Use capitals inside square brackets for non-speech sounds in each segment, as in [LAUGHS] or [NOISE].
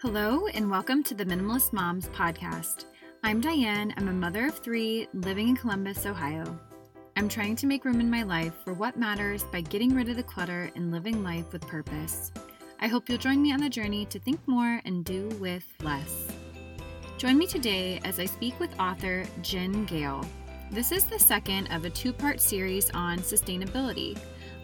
Hello, and welcome to the Minimalist Moms podcast. I'm Diane. I'm a mother of three living in Columbus, Ohio. I'm trying to make room in my life for what matters by getting rid of the clutter and living life with purpose. I hope you'll join me on the journey to think more and do with less. Join me today as I speak with author Jen Gale. This is the second of a two part series on sustainability.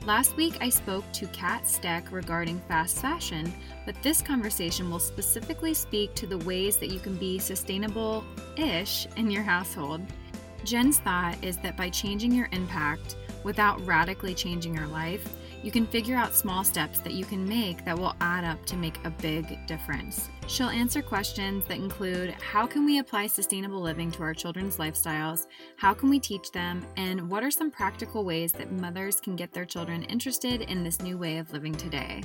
Last week, I spoke to Kat Steck regarding fast fashion, but this conversation will specifically speak to the ways that you can be sustainable ish in your household. Jen's thought is that by changing your impact without radically changing your life, you can figure out small steps that you can make that will add up to make a big difference. She'll answer questions that include how can we apply sustainable living to our children's lifestyles, how can we teach them, and what are some practical ways that mothers can get their children interested in this new way of living today.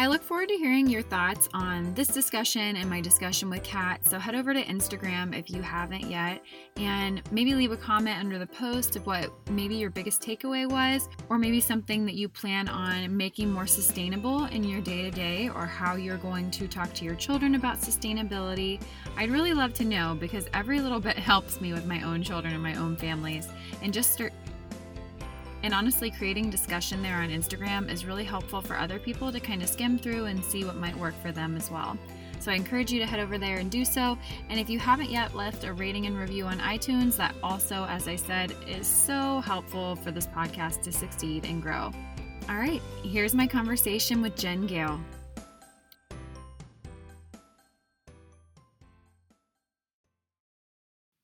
I look forward to hearing your thoughts on this discussion and my discussion with Kat. So head over to Instagram if you haven't yet and maybe leave a comment under the post of what maybe your biggest takeaway was, or maybe something that you plan on making more sustainable in your day to day, or how you're going to talk to your children about sustainability. I'd really love to know because every little bit [LAUGHS] helps me with my own children and my own families. And just start and honestly, creating discussion there on Instagram is really helpful for other people to kind of skim through and see what might work for them as well. So I encourage you to head over there and do so. And if you haven't yet left a rating and review on iTunes, that also, as I said, is so helpful for this podcast to succeed and grow. All right, here's my conversation with Jen Gale.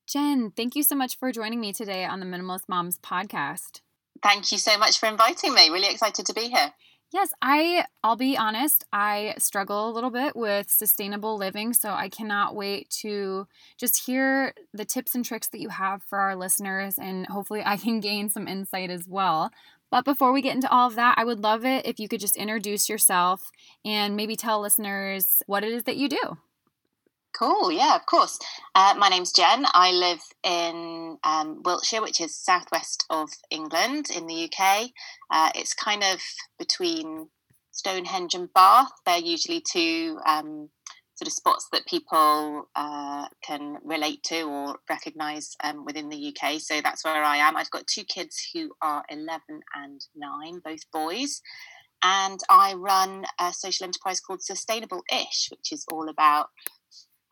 Jen, thank you so much for joining me today on the Minimalist Moms podcast. Thank you so much for inviting me. Really excited to be here. Yes, I I'll be honest, I struggle a little bit with sustainable living, so I cannot wait to just hear the tips and tricks that you have for our listeners and hopefully I can [LAUGHS] gain some insight as well. But before we get into all of that, I would love it if you could just introduce yourself and maybe tell listeners what it is that you do. Cool, yeah, of course. Uh, my name's Jen. I live in um, Wiltshire, which is southwest of England in the UK. Uh, it's kind of between Stonehenge and Bath. They're usually two um, sort of spots that people uh, can relate to or recognise um, within the UK. So that's where I am. I've got two kids who are 11 and 9, both boys. And I run a social enterprise called Sustainable Ish, which is all about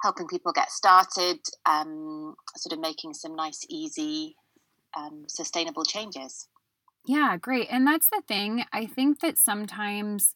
helping people get started, um, sort of making some nice, easy, um, sustainable changes. Yeah, great. And that's the thing. I think that sometimes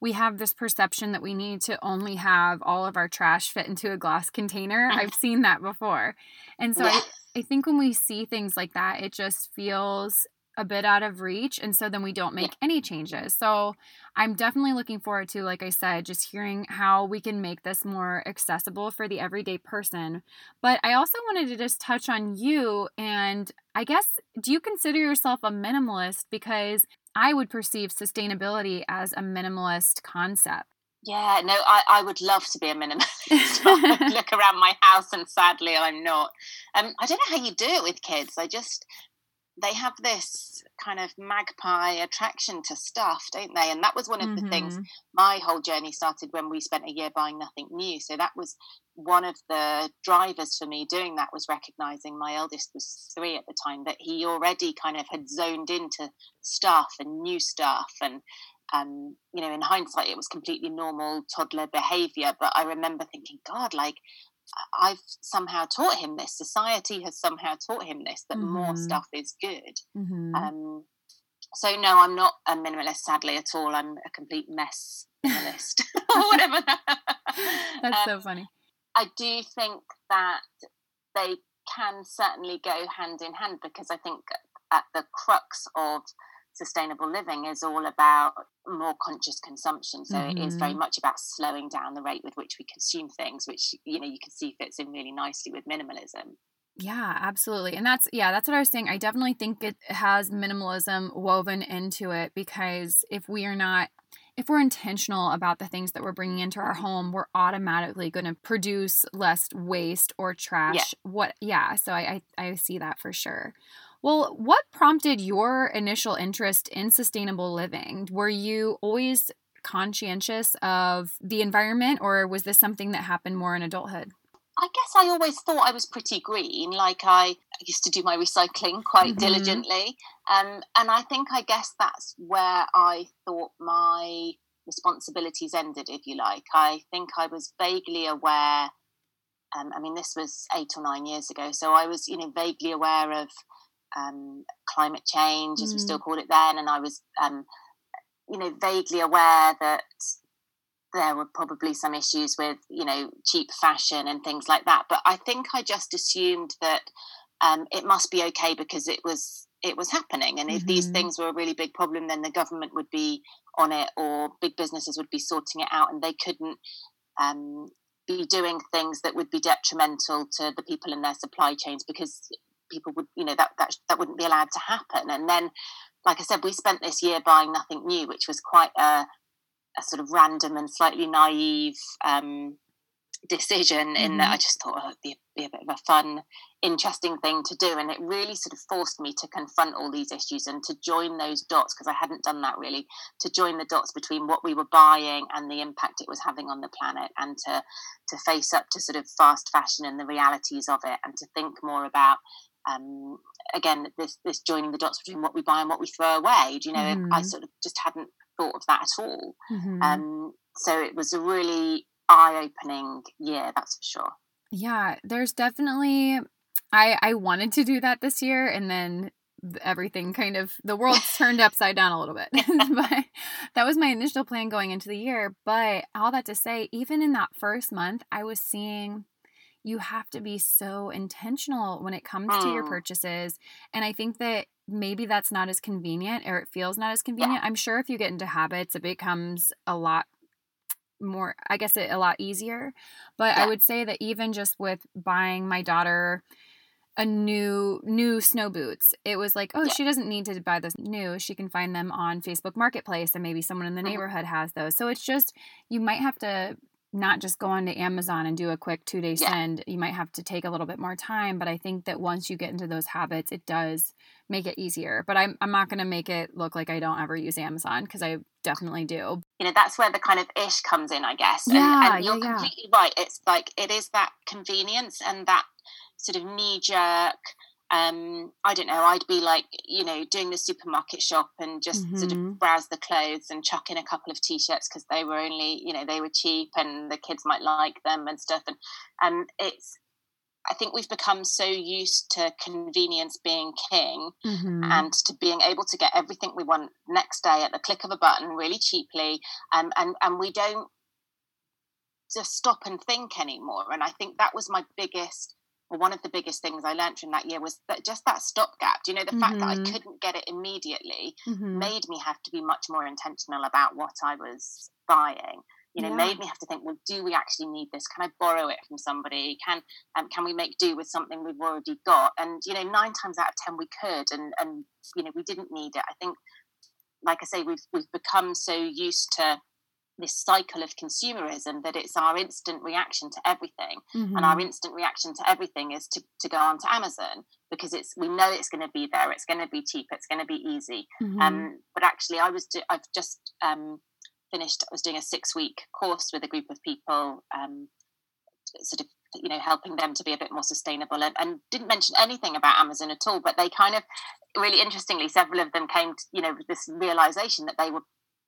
we have this perception that we need to only have all of our trash fit into a glass container. [LAUGHS] I've seen that before. And so yeah. I, I think when we see things like that, it just feels a bit out of reach and so then we don't make any changes so i'm definitely looking forward to like i said just hearing how we can make this more accessible for the everyday person but i also wanted to just touch on you and i guess do you consider yourself a minimalist because i would perceive sustainability as a minimalist concept yeah, no, I, I would love to be a minimalist. [LAUGHS] [LAUGHS] look around my house and sadly I'm not. Um, I don't know how you do it with kids. I just they have this kind of magpie attraction to stuff, don't they? And that was one of mm-hmm. the things mm-hmm. my whole journey started when we spent a year buying nothing new. So that was one of the drivers for me doing that was recognizing my eldest was three at the time that he already kind of had zoned into stuff and new stuff and um, you know in hindsight it was completely normal toddler behavior but i remember thinking god like I've somehow taught him this. Society has somehow taught him this that mm-hmm. more stuff is good. Mm-hmm. Um, so no, I'm not a minimalist. Sadly, at all. I'm a complete mess minimalist, [LAUGHS] [LAUGHS] or whatever. [LAUGHS] That's um, so funny. I do think that they can certainly go hand in hand because I think at the crux of sustainable living is all about more conscious consumption. So mm-hmm. it is very mm-hmm. much about slowing down the rate with which we consume things, which you know you can see fits in really nicely with minimalism. Yeah, absolutely. And that's yeah, that's what I was saying. I definitely think it has minimalism woven into it because if we are not if we're intentional about the things that we're bringing into our home, we're automatically going to produce less waste or trash. Yeah. What yeah, so I, I I see that for sure. Well, what prompted your initial interest in sustainable living? Were you always conscientious of the environment, or was this something that happened more in adulthood? I guess I always thought I was pretty green. Like I used to do my recycling quite mm-hmm. diligently. Um, and I think, I guess that's where I thought my responsibilities ended, if you like. I think I was vaguely aware. Um, I mean, this was eight or nine years ago. So I was, you know, vaguely aware of um, climate change, as mm. we still called it then. And I was, um, you know, vaguely aware that there were probably some issues with you know cheap fashion and things like that but i think i just assumed that um, it must be okay because it was it was happening and if mm-hmm. these things were a really big problem then the government would be on it or big businesses would be sorting it out and they couldn't um, be doing things that would be detrimental to the people in their supply chains because people would you know that that, that wouldn't be allowed to happen and then like i said we spent this year buying nothing new which was quite a a sort of random and slightly naive um, decision in mm-hmm. that I just thought oh, it'd be, be, a bit of a fun, interesting thing to do. And it really sort of forced me to confront all these issues and to join those dots because I hadn't done that really, to join the dots between what we were buying and the impact it was having on the planet and to to face up to sort of fast fashion and the realities of it and to think more about um, again this this joining the dots between what we buy and what we throw away. Do you know, mm. I sort of just hadn't thought of that at all. Mm-hmm. Um, so it was a really eye opening year, that's for sure. Yeah, there's definitely. I I wanted to do that this year, and then everything kind of the world [LAUGHS] turned upside down a little bit. [LAUGHS] but that was my initial plan going into the year. But all that to say, even in that first month, I was seeing you have to be so intentional when it comes to your mm. purchases. And I think that maybe that's not as convenient or it feels not as convenient. Yeah. I'm sure if you get into habits, it becomes a lot more, I guess, it, a lot easier. But yeah. I would say that even just with buying my daughter a new new snow boots it was like oh yeah. she doesn't need to buy those new she can find them on facebook marketplace and maybe someone in the mm-hmm. neighborhood has those so it's just you might have to not just go onto Amazon and do a quick two day yeah. send. You might have to take a little bit more time, but I think that once you get into those habits, it does make it easier. But I'm, I'm not going to make it look like I don't ever use Amazon because I definitely do. You know, that's where the kind of ish comes in, I guess. Yeah, and, and you're yeah, completely yeah. right. It's like it is that convenience and that sort of knee jerk um, I don't know, I'd be like, you know, doing the supermarket shop and just mm-hmm. sort of mm-hmm. browse the clothes and chuck in a couple of t-shirts because they were only, you know, they were cheap and the kids might like them and stuff. And and it's, I think we've become so used to convenience being king mm-hmm. and to being able to get everything we want next day at the click of a button, really cheaply, um, and and we don't just stop and think anymore. And I think that was my biggest well, one of the biggest things I learned from that year was that just that stopgap. You know, the mm-hmm. fact that I mm-hmm. couldn't get it immediately mm-hmm. made me have to be much more intentional about what I was buying. You know, yeah. made me have to think, well, do we actually need this? Can I borrow it from somebody? Can um, can we make do with something we've already got? And you know, nine times out of ten we could, and and you know, we didn't need it. I think, like I say, we've we've become so used to this cycle of consumerism that it's our instant reaction to everything mm-hmm. and our mm-hmm. instant reaction to everything is to, to go on to amazon because it's we know it's going to be there it's going to be cheap it's going to be easy mm-hmm. um, but actually i was do, i've just um, finished i was doing a six week course with a group of people um, sort of you know helping them to be a bit more sustainable and, and didn't mention anything about amazon at all but they kind of really interestingly several of them came to you know with this realization that they were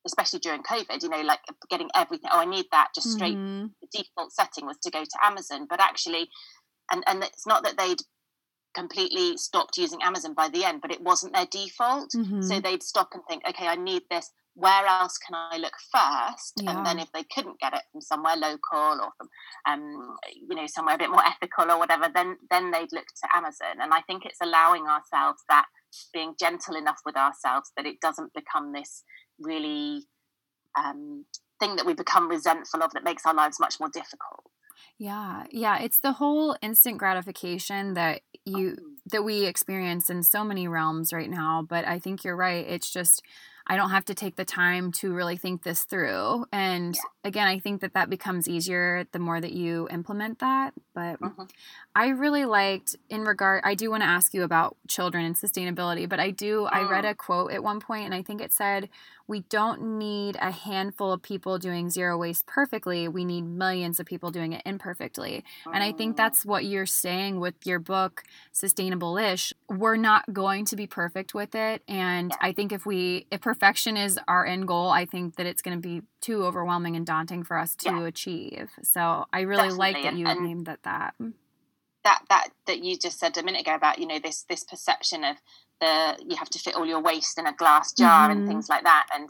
especially during COVID, you know, like getting everything. Oh, I need that. Just straight. Mm-hmm. The default setting was to go to Amazon, but actually, and and it's not that they'd completely stopped using Amazon by the end, but it wasn't their default. Mm-hmm. So they'd stop and think, okay, I need this. Where else can I look first? Yeah. And then if they couldn't get it from somewhere local or from, um, you know, somewhere a bit more ethical or whatever, then then they'd look to Amazon. And I think it's allowing ourselves that being gentle enough with ourselves that it doesn't become this really um, thing that we become resentful of that makes our lives much more difficult. Yeah, yeah, it's the whole instant gratification that you mm. that we experience in so many realms right now, but I think you're right. It's just I don't have to take the time to really think this through. And yeah. again, I think that that becomes easier the more that you implement that. But mm-hmm. I really liked, in regard, I do want to ask you about children and sustainability, but I do, I read mm. a quote at one point and I think it said, we don't need a handful of people doing zero waste perfectly. We need millions of people doing it imperfectly. And I think mm. that's what you're saying with your book, Sustainable Ish. We're not going to be perfect with it. And I think if we, if perfection is our end goal, I think that it's going to be too overwhelming and daunting for us to yeah. achieve. So I really Definitely. like that you and, named that that. That, that that you just said a minute ago about you know this this perception of the you have to fit all your waste in a glass jar mm-hmm. and things like that. And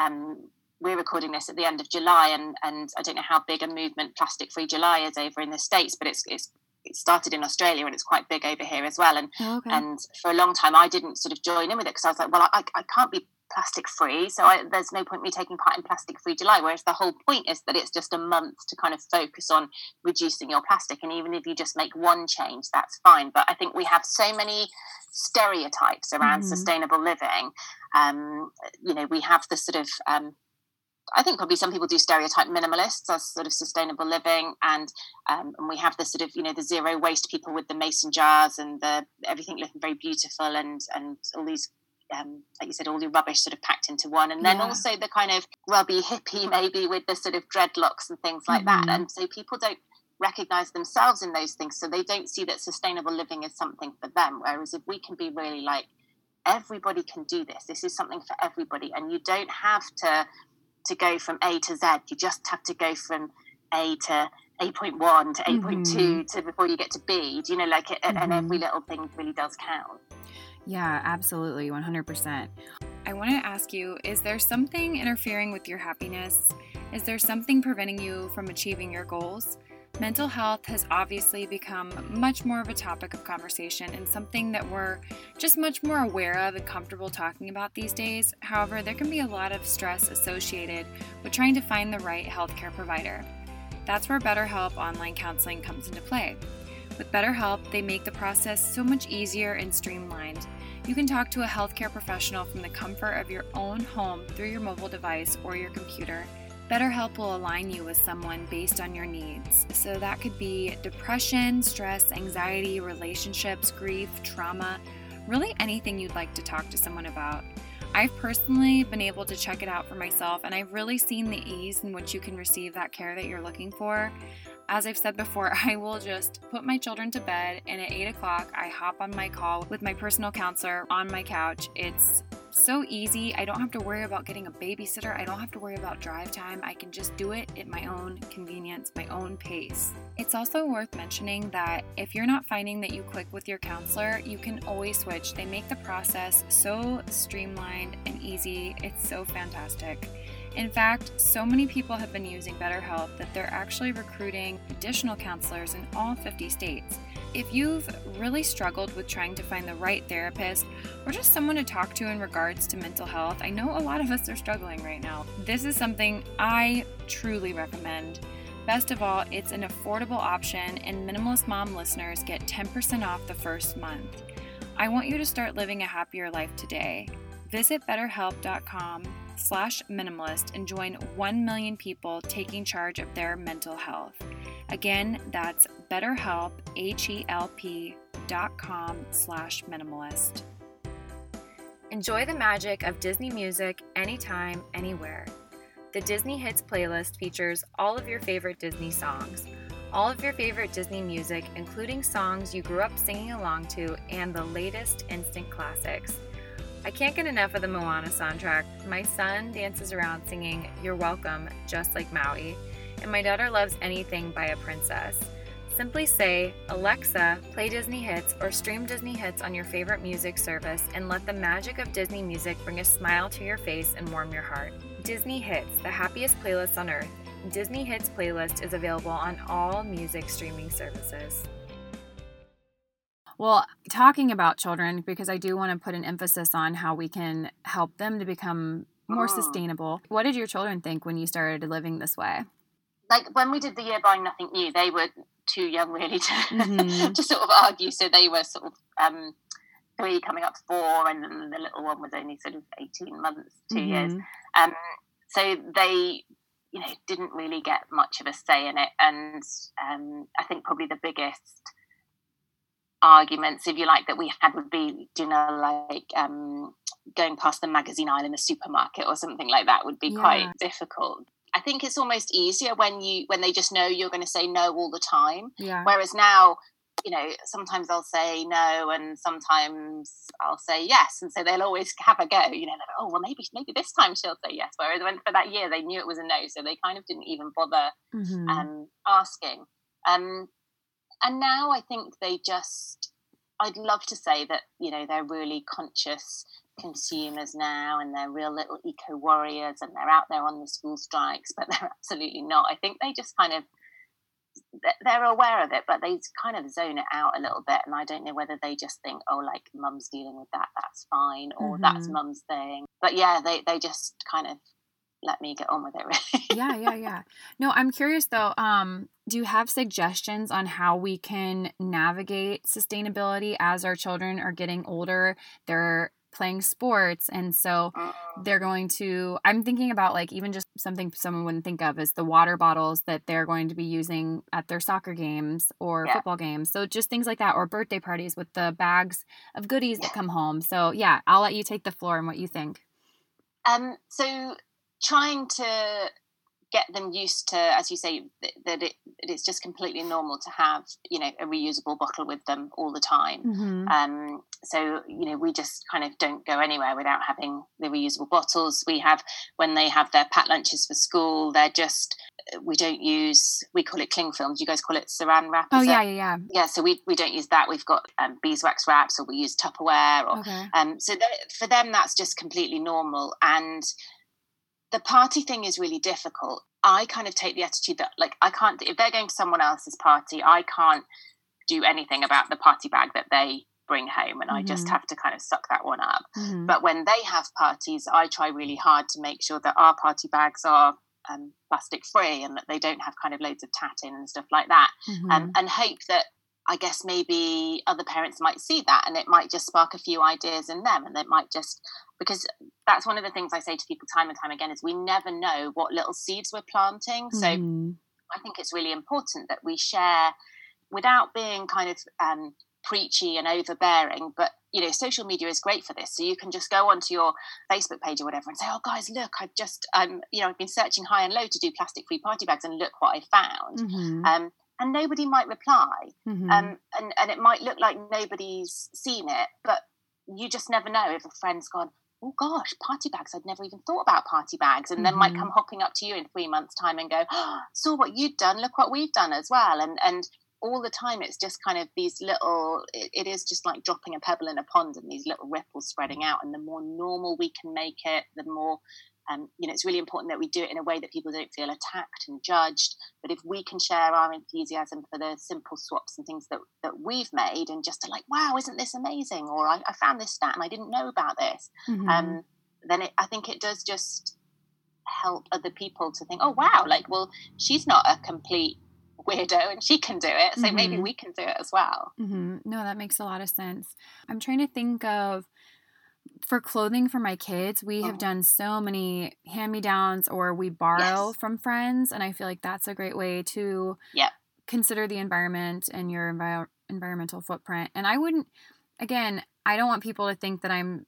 um, we're recording this at the end of July, and and I don't know how big a movement Plastic Free July is over in the states, but it's it's it started in Australia and it's quite big over here as well. And oh, okay. and for a long time, I didn't sort of join in with it because I was like, well, I, I can't be plastic free, so I, there's no point me taking part in Plastic Free July. Whereas the whole point is that it's just a month to kind of focus on reducing your plastic, and even if you just make one change, that's fine. But I think we have so many stereotypes around mm-hmm. sustainable living. Um, you know, we have the sort of um, I think probably some people do stereotype minimalists as sort of sustainable living, and um, and we have the sort of you know the zero waste people with the mason jars and the everything looking very beautiful and and all these um, like you said, all the rubbish sort of packed into one, and then yeah. also the kind of grubby hippie [LAUGHS] maybe with the sort of dreadlocks and things like mm-hmm. that. And so people don't recognize themselves in those things, so they don't see that sustainable living is something for them. Whereas if we can be really like, everybody can do this. This is something for everybody, and you don't have to to go from A to Z. You just have to go from A to 8.1 to 8.2 mm-hmm. to before you get to B. Do you know, like, mm-hmm. and every little thing really does count. Yeah, absolutely, 100%. I want to ask you is there something interfering with your happiness? Is there something preventing you from achieving your goals? Mental health has obviously become much more of a topic of conversation and something that we're just much more aware of and comfortable talking about these days. However, there can be a lot of stress associated with trying to find the right healthcare provider. That's where BetterHelp online counseling comes into play. With BetterHelp, they make the process so much easier and streamlined. You can talk to a healthcare professional from the comfort of your own home through your mobile device or your computer. BetterHelp will align you with someone based on your needs. So that could be depression, stress, anxiety, relationships, grief, trauma, really anything you'd like to talk to someone about. I've personally been able to check it out for myself, and I've really seen the ease in which you can receive that care that you're looking for. As I've said before, [LAUGHS] I will just put my children to bed, and at 8 o'clock, I hop on my call with my personal counselor on my couch. It's so easy. I don't have to worry about getting a babysitter. I don't have to worry about drive time. I can just do it at my own convenience, my own pace. It's also worth mentioning that if you're not finding that you click with your counselor, you can always switch. They make the process so streamlined and easy. It's so fantastic. In fact, so many people have been using BetterHelp that they're actually recruiting additional counselors in all 50 states. If you've really struggled with trying to find the right therapist or just someone to talk to in regards to mental health, I know a lot of us are struggling right now. This is something I truly recommend. Best of all, it's an affordable option, and Minimalist Mom listeners get 10% off the first month. I want you to start living a happier life today. Visit betterhelp.com slash minimalist and join 1 million people taking charge of their mental health. Again, that's betterhelp, H-E-L-P dot com slash minimalist. Enjoy the magic of Disney music anytime, anywhere. The Disney Hits playlist features all of your favorite Disney songs, all of your favorite Disney music, including songs you grew up singing along to, and the latest instant classics – I can't get enough of the Moana soundtrack. My son dances around singing You're Welcome, just like Maui, and my daughter loves anything by a princess. Simply say, Alexa, play Disney hits or stream Disney hits on your favorite music service and let the magic of Disney music bring a smile to your face and warm your heart. Disney Hits, the happiest playlist on earth. Disney Hits playlist is available on all music streaming services. Well, talking about children, because I do want to put an emphasis on how we can help them to become more oh. sustainable. What did your children think when you started living this way? Like when we did the year buying nothing new, they were too young really to mm-hmm. [LAUGHS] to sort of argue. So they were sort of um, three coming up four, and then the little one was only sort of eighteen months, 2 mm-hmm. years. Um, so they, you know, didn't really get much of a say in it, and um, I think probably the biggest arguments, if you like, that we had would be, you know, like um, going past the magazine aisle in a supermarket or something like that would be yeah. quite difficult. I think it's almost easier when you when they just know you're going to say no all the time. Yeah. Whereas now, you know, sometimes I'll say no and sometimes I'll say yes, and so they'll always have a go. You know, like, oh well, maybe maybe this time she'll say yes. Whereas when for that year they knew it was a no, so they kind of didn't even bother mm-hmm. um, asking. Um, and now I think they just. I'd love to say that you know they're really conscious consumers now and they're real little eco warriors and they're out there on the school strikes, but [LAUGHS] they're absolutely not. I think they just kind of they're aware of it, but they kind of zone it out a little bit. And I don't know whether they just think, oh, like mum's dealing with that, that's fine, or mm-hmm. that's mum's thing. But yeah, they, they just kind of let me get on with it really. yeah, yeah, yeah. No, I'm curious though, um, do you have suggestions on how we can navigate sustainability as our children are getting older? They're playing sports and so uh-uh. they're going to i'm thinking about like even just something someone wouldn't think of is the water bottles that they're going to be using at their soccer games or yeah. football games so just things like that or birthday parties with the bags of goodies yeah. that come home so yeah i'll let you take the floor and what you think um so trying to get them used to, as you say, that it, it's just completely normal to have, you know, a reusable bottle with them all the time. Mm-hmm. Um, so, you know, we just kind of don't go anywhere without having the reusable bottles. We have, when they have their packed lunches for school, they're just, we don't use, we call it cling film. Do you guys call it saran wrap? Oh, yeah, yeah, yeah. Yeah, so we, we don't use that. We've got um, beeswax wraps or we use Tupperware. Or, okay. um, so for them, that's just completely normal. And the party thing is really difficult. I kind of take the attitude that, like, I can't, if they're going to someone else's party, I can't do anything about the party bag that they bring home and mm-hmm. I just mm-hmm. have to kind of suck that one up. Mm-hmm. But when they have parties, I try really hard to make sure that our party bags are um, plastic free and that they don't have kind of loads of tatting and stuff like that. Mm-hmm. Um, and hope that I guess maybe other parents might see that and it might just spark a few ideas in them and it might just because that's one of the things I say to people time and time again is we never know what little seeds we're planting. So mm. I think it's really important that we share without being kind of um, preachy and overbearing but you know social media is great for this so you can just go onto your facebook page or whatever and say oh guys look i've just um you know i've been searching high and low to do plastic free party bags and look what i found mm-hmm. um and nobody might reply mm-hmm. um, and, and it might look like nobody's seen it but you just never know if a friend's gone oh gosh party bags i'd never even thought about party bags and mm-hmm. then might come hopping up to you in three months time and go [GASPS] oh, saw what you'd done look what we've done as well and and all the time it's just kind of these little it, it is just like dropping a pebble in a pond and these little ripples spreading out and the more normal we can make it the more um, you know, it's really important that we do it in a way that people don't feel attacked and judged. But if we can share our enthusiasm for the simple swaps and things that, that we've made, and just like, wow, isn't this amazing? Or I, I found this stat and I didn't know about this. Mm-hmm. Um, then it, I think it does just help other people to think, oh wow, like, well, she's not a complete weirdo and she can do it, so mm-hmm. maybe we can do it as well. Mm-hmm. No, that makes a lot of sense. I'm trying to think of for clothing for my kids, we oh. have done so many hand me downs or we borrow yes. from friends. And I feel like that's a great way to yep. consider the environment and your envi- environmental footprint. And I wouldn't, again, I don't want people to think that I'm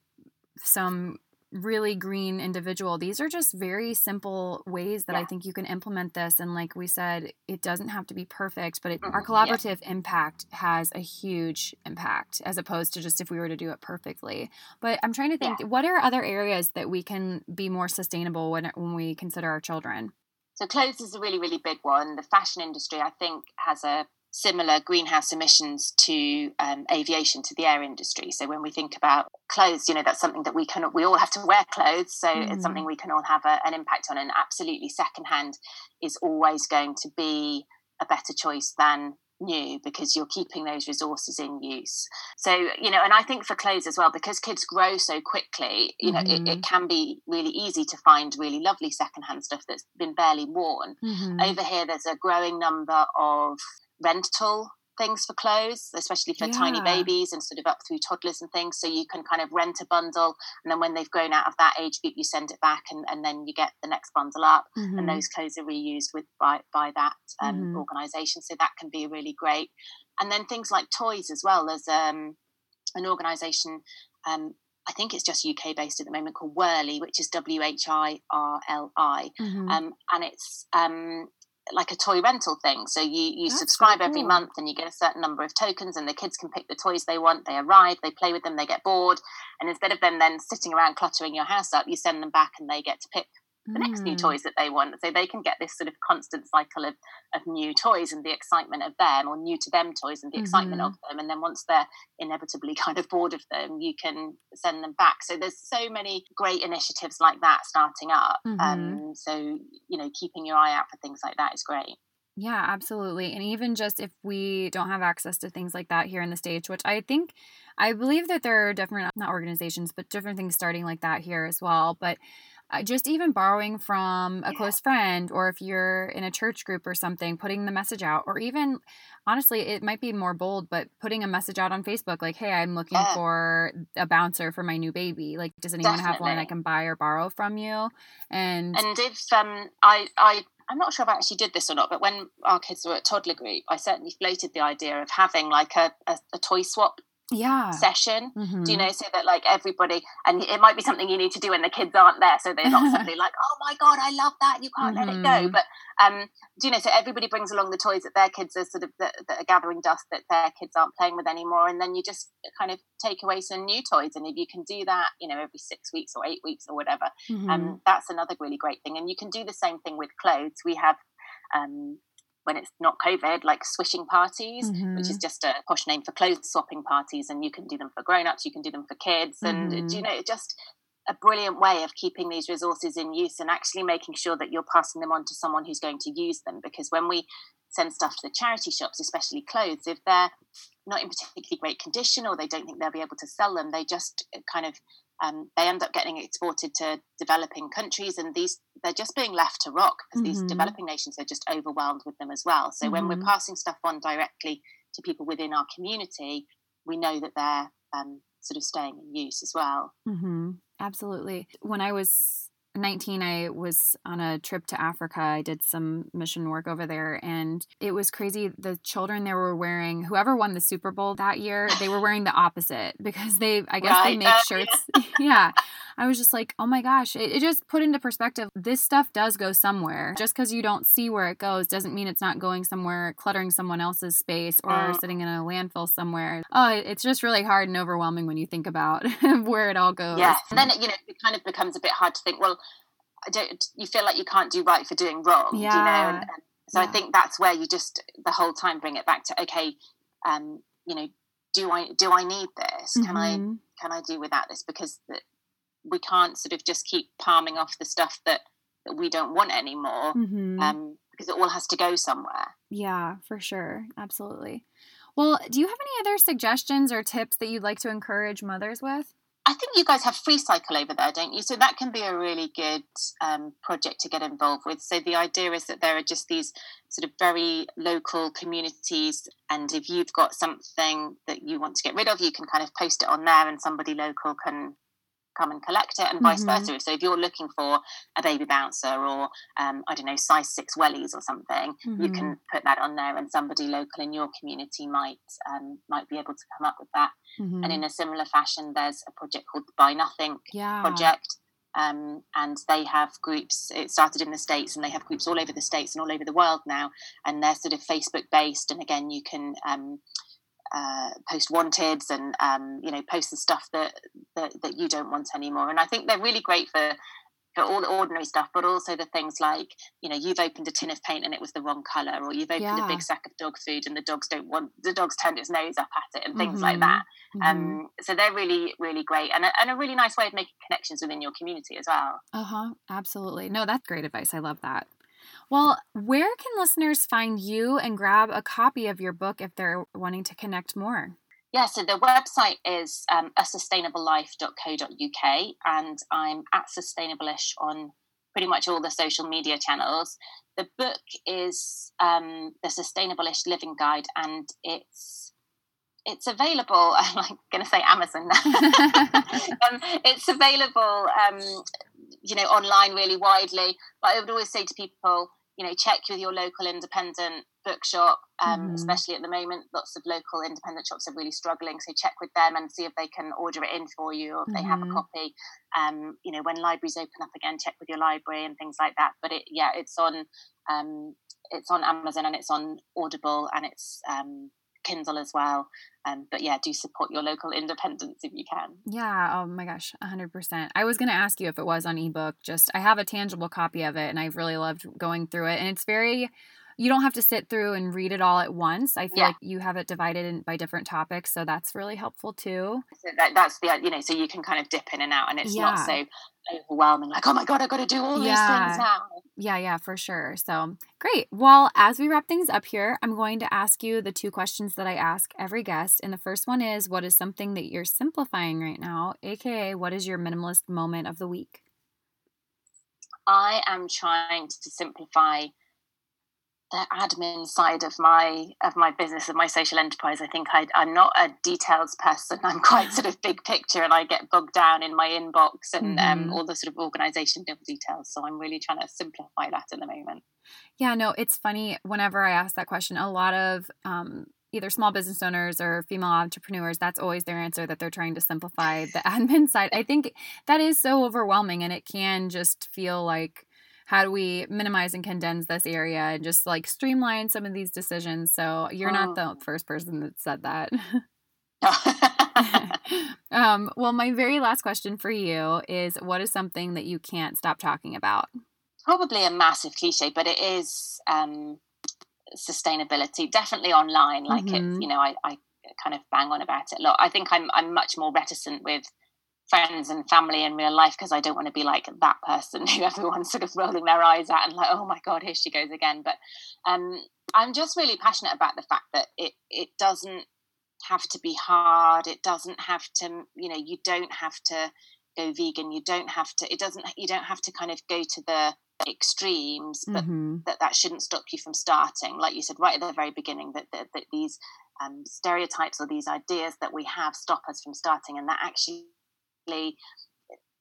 some really green individual. These are just very simple ways that yeah. I think you can implement this. And like we said, it doesn't have to be perfect, but it, our mm-hmm. collaborative yeah. impact has a huge impact as opposed to just if we were to do it perfectly. But I'm trying to think, yeah. what are other areas that we can be more sustainable when, when we consider our children? So clothes is a really, really big one. The fashion industry, I think, has a similar greenhouse emissions to um, aviation to the air industry so when we think about clothes you know that's something that we can we all have to wear clothes so mm. it's something we can all have a, an impact on and absolutely secondhand is always going to be a better choice than new because you're keeping those resources in use so you know and i think for clothes as well because kids grow so quickly you know mm-hmm. it, it, mm-hmm. can be really easy to find really lovely secondhand stuff that's been barely worn mm-hmm. over here there's a growing number of rental things for clothes, especially for yeah. tiny babies and sort of up through toddlers and things. So you can kind of rent a bundle, and then when they've grown out of that age group, you send it back, and, and then you get the next bundle up, mm-hmm. and those clothes are reused with by by that um, mm-hmm. organisation. So that can be really great. And then things like toys as well. There's um, an organisation. Um, I think it's just UK based at the moment called Whirli, which is W H I R L I, mm-hmm. um, and it's um, like a toy rental thing. So you you That's subscribe so cool. every month and you get a certain number of tokens, and the kids can pick the toys they want. They arrive, they play with them, they get bored, and instead of them then sitting around cluttering your house up, you send them back and they get to pick the next new mm. toys that they want. So they can get this sort of constant cycle of, of new toys and the excitement of them, or new to them toys and the mm-hmm. excitement of them. And then once they're inevitably [LAUGHS] kind of bored of them, you can send them back. So there's so many great initiatives like that starting up. Mm-hmm. Um, so, you know, keeping your eye out for things like that is great. Yeah, absolutely. And even just if we don't have access to things like that here in the States, which I think, I believe that there are different, not organizations, but different things starting like that here as well. But just even borrowing from a yeah. close friend or if you're in a church group or something putting the message out or even honestly it might be more bold but putting a message out on facebook like hey i'm looking yeah. for a bouncer for my new baby like does anyone Definitely. have one i can buy or borrow from you and and if um i i I'm not sure if I actually did this or not, but when our kids were at toddler group, I certainly floated the idea of having like a, a, a toy swap yeah session mm-hmm. do you mm-hmm. know so that like everybody and it might be something you need to do when the kids aren't there so they're not [LAUGHS] suddenly like oh my god i love that you can't mm-hmm. let it go mm-hmm. but um do you know so everybody brings along the toys that their kids are sort of that, that, are gathering dust that their kids aren't playing with anymore and then you just kind of take away some new toys and if you can do that you know every six weeks or eight weeks or whatever um, mm-hmm. um that's another really great thing and you can do the same thing with clothes we have um when it's not COVID, like swishing parties, mm-hmm. which is mm-hmm. just a posh name for clothes swapping parties. And you can do them for grown ups, you can do them for kids. And mm-hmm. you know, just a brilliant way of keeping these resources in use and actually making sure that you're passing them on to someone who's going to use them. Because when we send stuff to the charity shops, especially clothes, if they're not in particularly great condition or they don't think they'll be able to sell them, they just kind of um, they end up getting exported to developing countries, and these they're just being left to rot because mm-hmm. these developing nations are just overwhelmed with them as well. So mm-hmm. when we're mm-hmm. passing stuff on directly to people within our community, we know that they're um, sort of staying in use as well. Mm-hmm. Absolutely. When I was 19 i was on a trip to africa i did some mission work over there and it was crazy the children there were wearing whoever won the super bowl that year they were wearing the opposite because they i guess right. they make shirts yeah [LAUGHS] i was just like oh my gosh it, it, just put into perspective this stuff does go somewhere just because you don't see where it goes doesn't mean it's not going somewhere cluttering someone else's space or mm. sitting in a landfill somewhere oh it's just really hard and overwhelming when you think about [LAUGHS] where it all goes yeah and then you know it kind of becomes a bit hard to think well don't you feel like you can't do right for doing wrong yeah. you know and, and so yeah. i think that's where you just the whole time bring it back to okay um you know do i do i need this mm-hmm. can i mm-hmm. can i do without this because the, we can't sort of just keep palming off the stuff that that we don't want anymore mm-hmm. um because it all has to go somewhere yeah for sure absolutely well do you have any other suggestions or tips that you'd like to encourage mothers with I think you guys have Free Cycle over there, don't you? So that can be a really good um, project to get involved with. So the idea is that there are just these sort of very local communities, and if you've got something that you want to get rid of, you can kind of post it on there, and somebody local can come and collect it, and vice mm-hmm. versa. So if you're looking for a baby bouncer or um, I don't know size six wellies or something, mm-hmm. you can mm-hmm. put that on there, and somebody local in your community might um, might be able to come up with that. Mm-hmm. And in a similar fashion, there's a project called the Buy Nothing yeah. Project. Um, and they have groups. It started in the states, and they have groups all over the states and all over the world now. And they're sort of Facebook based. And again, you can um, uh, post wanteds and um, you know post the stuff that, that that you don't want anymore. And I think they're really great for for all the ordinary stuff, but also the things like, you know, you've opened a tin of paint and it was the wrong color, or you've opened yeah. a big sack of dog food and the dogs don't want, the dog's turned its nose up at it, and things mm-hmm. like that. Mm-hmm. Um, so they're really, really great and a, and a really nice way of making connections within your community as well. Uh huh. Absolutely. No, that's great advice. I love that. Well, where can listeners find you and grab a copy of your book if they're wanting to connect more? Yeah, so the website is um, asustainablelife.co.uk, and I'm at sustainableish on pretty much all the social media channels. The book is um, the Sustainableish Living Guide, and it's it's available. [LAUGHS] I'm like going to say Amazon now. [LAUGHS] [LAUGHS] um, it's available, um, you know, online really widely. But I would always say to people, you know, check with your local independent bookshop, um, mm-hmm. especially at the moment. Lots of local independent shops are really struggling, so check with them and see if they can order it in for you or if mm-hmm. they have a mm-hmm. copy. Um, you know, when libraries open up again, check with your library and things like that. But it, yeah, it's on um, it's on Amazon and it's on Audible and it's um, Kindle as well. Um, but yeah, do support your local independents if you can. Yeah. Oh my gosh, 100%. I was going to ask you if it was on ebook. Just, I have a tangible copy of it and I've really loved going through it. And it's very, you don't have to sit through and read it all at once. I feel yeah. like you have it divided in, by different topics, so that's really helpful too. So that, that's the you know, so you can kind of dip in and out, and it's yeah. not so overwhelming. Like, oh my god, I got to do all yeah. these things now. Yeah, yeah, for sure. So great. Well, as we wrap things up here, I'm going to ask you the two questions that I ask every guest, and the first one is, what is something that you're simplifying right now, aka, what is your minimalist moment of the week? I am trying to simplify the admin side of my of my business of my social enterprise i think I, i'm not a details person. [LAUGHS] I'm quite sort of big picture and i get bogged down in my inbox and um, mm-hmm. um, all the sort of organization details. So i'm really trying to simplify that at the moment. Yeah no it's funny whenever i ask that question a lot of um, either small business owners or female entrepreneurs that's always their answer that they're trying to simplify the [LAUGHS] admin side. I think that is so overwhelming and it can just feel like how do we minimize and condense this area and just like streamline some of these decisions so you're oh. not the first person that said that [LAUGHS] [LAUGHS] um, well my very last question for you is what is something that you can't stop talking about probably a massive cliche but it is um, sustainability definitely online like mm-hmm. it's you know I, I kind of bang on about it a lot i think i'm i'm much more reticent with friends and family in real life because I don't want to be like that person [LAUGHS] who everyone's sort of rolling their eyes at and like, oh my god, here she goes again. But um, I'm just really passionate about the fact that it it doesn't have to be hard. It doesn't have to, you know, you don't have to go vegan. You don't have to. It doesn't. You don't have to kind of go to the extremes, but mm-hmm. that that shouldn't stop you from starting. Like you said right at the very beginning, that that, that these um, stereotypes or these ideas that we have stop us from starting, and that actually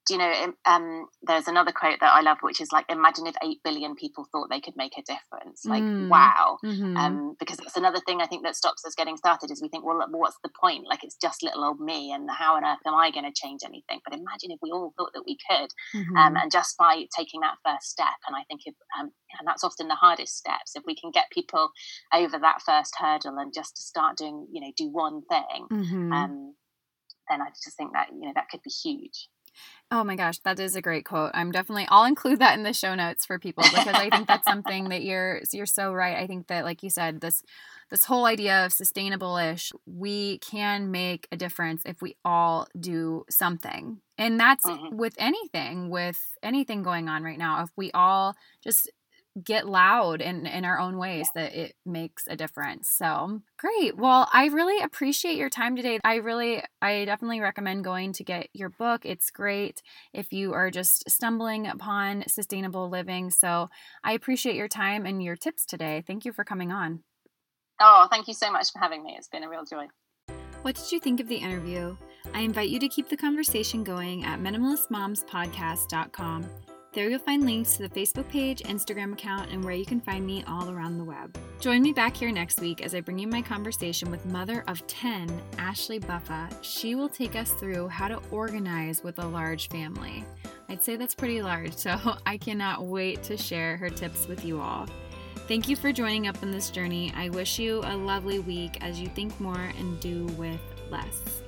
do you know um, there's another quote that i love which is like imagine if 8 billion people thought they could make a difference like mm. wow mm-hmm. um, because that's another thing i think that stops us getting started is we think well what's the point like it's just little old me and how on earth am i going to change anything but imagine if we all thought that we could um, mm-hmm. um, and just by taking that first step and i think if um, and that's often the hardest steps if we can get people over that first hurdle and just to start doing you know do one thing mm-hmm. Then I just think that you know that could be huge. Oh my gosh, that is a great quote. I'm definitely I'll include that in the show notes for people because I think that's [LAUGHS] something that you're you're so right. I think that like you said this this whole idea of sustainable-ish, we can make a difference if we all do something. And that's mm-hmm. with anything, with anything going on right now. If we all just get loud in in our own ways that it makes a difference. So, great. Well, I really appreciate your time today. I really I definitely recommend going to get your book. It's great if you are just stumbling upon sustainable living. So, I appreciate your time and your tips today. Thank you for coming on. Oh, thank you so much for having me. It's been a real joy. What did you think of the interview? I invite you to keep the conversation going at minimalistmomspodcast.com. There you'll find links to the Facebook page, Instagram account, and where you can find me all around the web. Join me back here next week as I bring you my conversation with mother of 10, Ashley Buffa. She will take us through how to organize with a large family. I'd say that's pretty large, [LAUGHS] so I cannot wait to share her tips with you all. Thank you for joining up on this journey. I wish you a lovely week as you think more and do with less.